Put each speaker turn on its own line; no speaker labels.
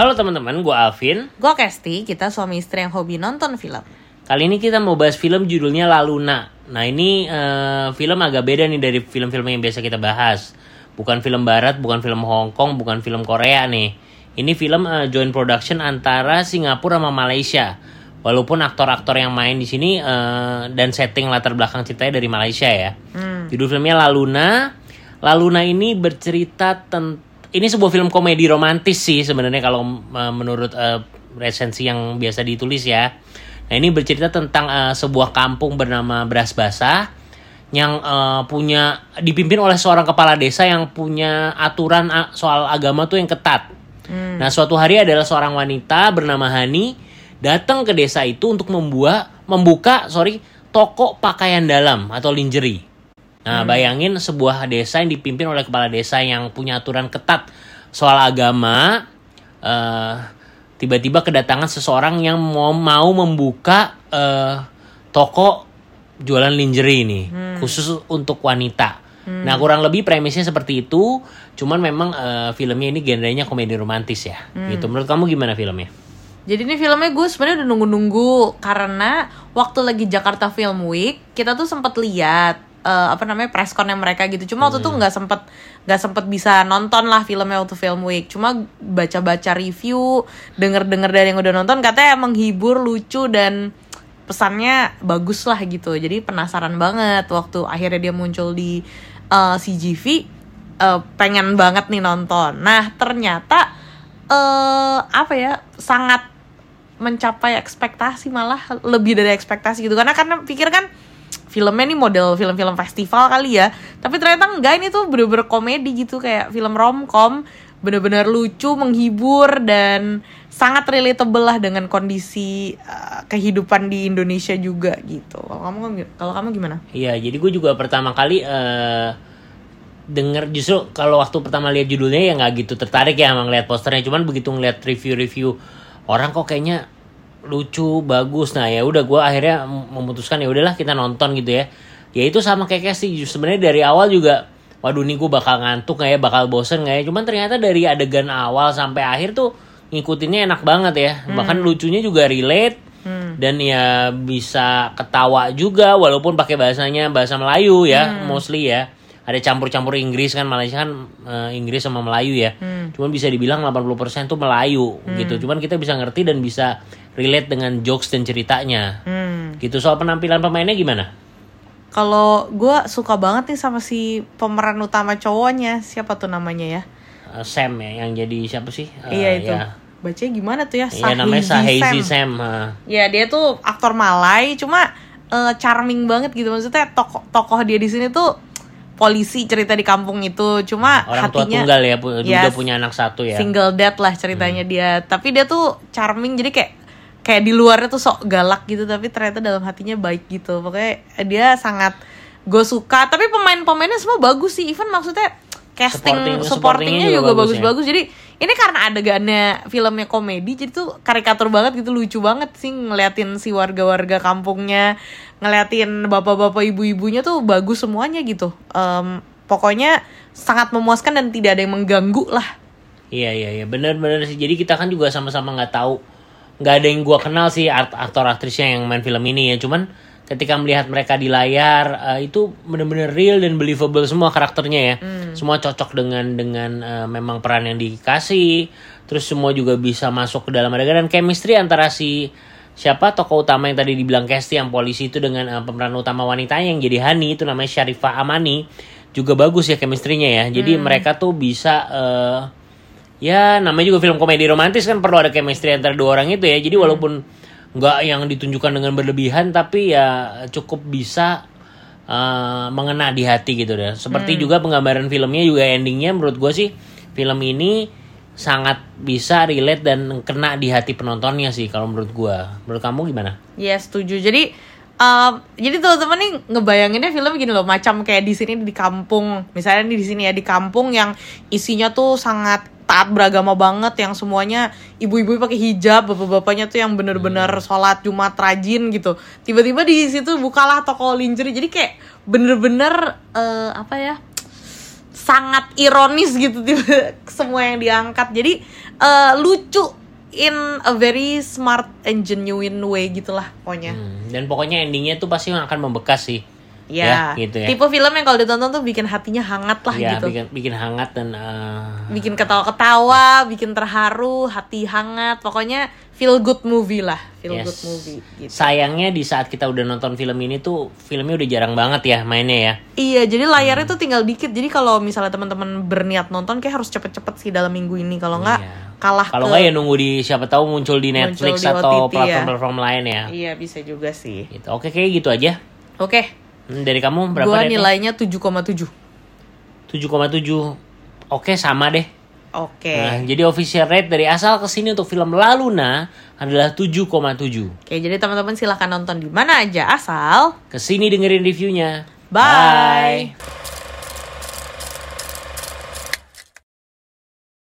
Halo teman-teman, gue Alvin.
Gue Kesti, kita suami istri yang hobi nonton film.
Kali ini kita mau bahas film judulnya La Luna. Nah ini uh, film agak beda nih dari film-film yang biasa kita bahas. Bukan film barat, bukan film Hong Kong, bukan film Korea nih. Ini film uh, joint production antara Singapura sama Malaysia. Walaupun aktor-aktor yang main di sini uh, dan setting latar belakang ceritanya dari Malaysia ya. Hmm. Judul filmnya La Luna. La Luna ini bercerita tentang ini sebuah film komedi romantis sih sebenarnya kalau uh, menurut uh, resensi yang biasa ditulis ya. Nah ini bercerita tentang uh, sebuah kampung bernama Beras Basah yang uh, punya dipimpin oleh seorang kepala desa yang punya aturan soal agama tuh yang ketat. Hmm. Nah suatu hari adalah seorang wanita bernama Hani datang ke desa itu untuk membuat membuka sorry toko pakaian dalam atau lingerie. Nah, hmm. bayangin sebuah desa yang dipimpin oleh kepala desa yang punya aturan ketat soal agama, uh, tiba-tiba kedatangan seseorang yang mau mau membuka uh, toko jualan lingerie ini, hmm. khusus untuk wanita. Hmm. Nah, kurang lebih premisnya seperti itu, cuman memang uh, filmnya ini genrenya komedi romantis ya. Hmm. Gitu. Menurut kamu gimana filmnya?
Jadi ini filmnya gue sebenarnya udah nunggu-nunggu karena waktu lagi Jakarta Film Week kita tuh sempat lihat uh, apa namanya pressconnya mereka gitu. Cuma waktu itu hmm. nggak sempet nggak sempet bisa nonton lah filmnya waktu film week. Cuma baca-baca review denger-denger dari yang udah nonton katanya menghibur lucu dan pesannya bagus lah gitu. Jadi penasaran banget waktu akhirnya dia muncul di uh, eh, CGV uh, eh, pengen banget nih nonton. Nah ternyata uh, apa ya sangat mencapai ekspektasi malah lebih dari ekspektasi gitu. Karena karena pikir kan filmnya nih model film-film festival kali ya. Tapi ternyata enggak ini tuh bener-bener komedi gitu kayak film romcom bener-bener lucu menghibur dan sangat relatable lah dengan kondisi uh, kehidupan di Indonesia juga gitu. Kalau kamu kalau kamu gimana?
Iya jadi gue juga pertama kali uh, denger justru kalau waktu pertama lihat judulnya ya nggak gitu tertarik ya emang lihat posternya. Cuman begitu ngeliat review-review orang kok kayaknya lucu bagus nah ya udah gue akhirnya memutuskan ya udahlah kita nonton gitu ya ya itu sama kayak sih sebenarnya dari awal juga waduh nih gue bakal ngantuk nggak ya bakal bosen nggak ya cuman ternyata dari adegan awal sampai akhir tuh ngikutinnya enak banget ya hmm. bahkan lucunya juga relate hmm. dan ya bisa ketawa juga walaupun pakai bahasanya bahasa Melayu ya hmm. mostly ya ada campur-campur Inggris kan Malaysia kan uh, Inggris sama Melayu ya. Hmm. Cuman bisa dibilang 80% tuh Melayu hmm. gitu. Cuman kita bisa ngerti dan bisa relate dengan jokes dan ceritanya. Hmm. Gitu soal penampilan pemainnya gimana?
Kalau gue suka banget nih sama si pemeran utama cowoknya siapa tuh namanya ya?
Uh, Sam ya yang jadi siapa sih?
Uh, iya itu. Ya. Bacanya gimana tuh ya?
Iya namanya Sahizi Sam. Sam. Uh.
Ya dia tuh aktor Malay cuma uh, charming banget gitu maksudnya tokoh tokoh dia di sini tuh polisi cerita di kampung itu. Cuma
orang
hatinya,
tua tunggal ya yes, udah punya anak satu ya.
Single dad lah ceritanya hmm. dia. Tapi dia tuh charming jadi kayak kayak di luarnya tuh sok galak gitu tapi ternyata dalam hatinya baik gitu. Pokoknya dia sangat gue suka. Tapi pemain-pemainnya semua bagus sih. Even maksudnya casting supporting, supportingnya juga bagus-bagus. ya. jadi ini karena adegannya filmnya komedi jadi tuh karikatur banget gitu lucu banget sih ngeliatin si warga-warga kampungnya ngeliatin bapak-bapak ibu-ibunya tuh bagus semuanya gitu. Um, pokoknya sangat memuaskan dan tidak ada yang mengganggu lah.
Iya iya iya. Benar-benar sih. Jadi kita kan juga sama-sama nggak tahu. Nggak ada yang gua kenal sih aktor aktrisnya yang main film ini ya. Cuman ketika melihat mereka di layar uh, itu benar-benar real dan believable semua karakternya ya hmm. semua cocok dengan dengan uh, memang peran yang dikasih terus semua juga bisa masuk ke dalam adegan dan chemistry antara si siapa tokoh utama yang tadi dibilang Kesti yang polisi itu dengan uh, pemeran utama wanita yang jadi Hani itu namanya Syarifah Amani juga bagus ya chemistry-nya ya jadi hmm. mereka tuh bisa uh, ya namanya juga film komedi romantis kan perlu ada chemistry antara dua orang itu ya jadi hmm. walaupun nggak yang ditunjukkan dengan berlebihan tapi ya cukup bisa uh, mengena di hati gitu deh seperti hmm. juga penggambaran filmnya juga endingnya menurut gue sih film ini sangat bisa relate dan kena di hati penontonnya sih kalau menurut gue menurut kamu gimana?
Ya yes, setuju jadi uh, jadi teman-teman nih ngebayanginnya film gini loh macam kayak di sini di kampung misalnya di sini ya di kampung yang isinya tuh sangat taat beragama banget yang semuanya ibu-ibu pakai hijab bapak-bapaknya tuh yang bener-bener hmm. sholat jumat rajin gitu. Tiba-tiba di situ bukalah toko lingerie jadi kayak bener-bener uh, apa ya sangat ironis gitu tiba semua yang diangkat. Jadi eh, lucu in a very smart and genuine way gitulah pokoknya.
Hmm, dan pokoknya endingnya tuh pasti akan membekas sih
ya,
gitu ya
tipe film yang kalau ditonton tuh bikin hatinya hangat lah
ya
gitu
bikin bikin hangat dan eh,
bikin ketawa-ketawa, bikin terharu, hati hangat, pokoknya feel good movie lah, feel
Yes.
good movie gitu.
sayangnya di saat kita udah nonton film ini tuh filmnya udah jarang banget ya mainnya ya
Iya, jadi layarnya tuh tinggal dikit. Jadi kalau misalnya teman-teman berniat nonton kayak harus cepet-cepet sih dalam minggu ini. Kalau nggak
Iya.
kalah
kalau nggak ya nunggu di siapa tahu muncul di
Muncul
Netflix
di
atau
OTT ya.
platform-platform lain ya
Iya, bisa juga sih.
gitu oke kayak gitu aja
Oke,
Hmm, dari kamu berapa
gua nilainya 7,7.
7,7 oke sama deh
Oke.
Nah, jadi official rate dari asal ke sini untuk film La Luna adalah 7,7.
Oke, jadi teman-teman silahkan nonton di mana aja asal.
Ke sini dengerin reviewnya.
Bye.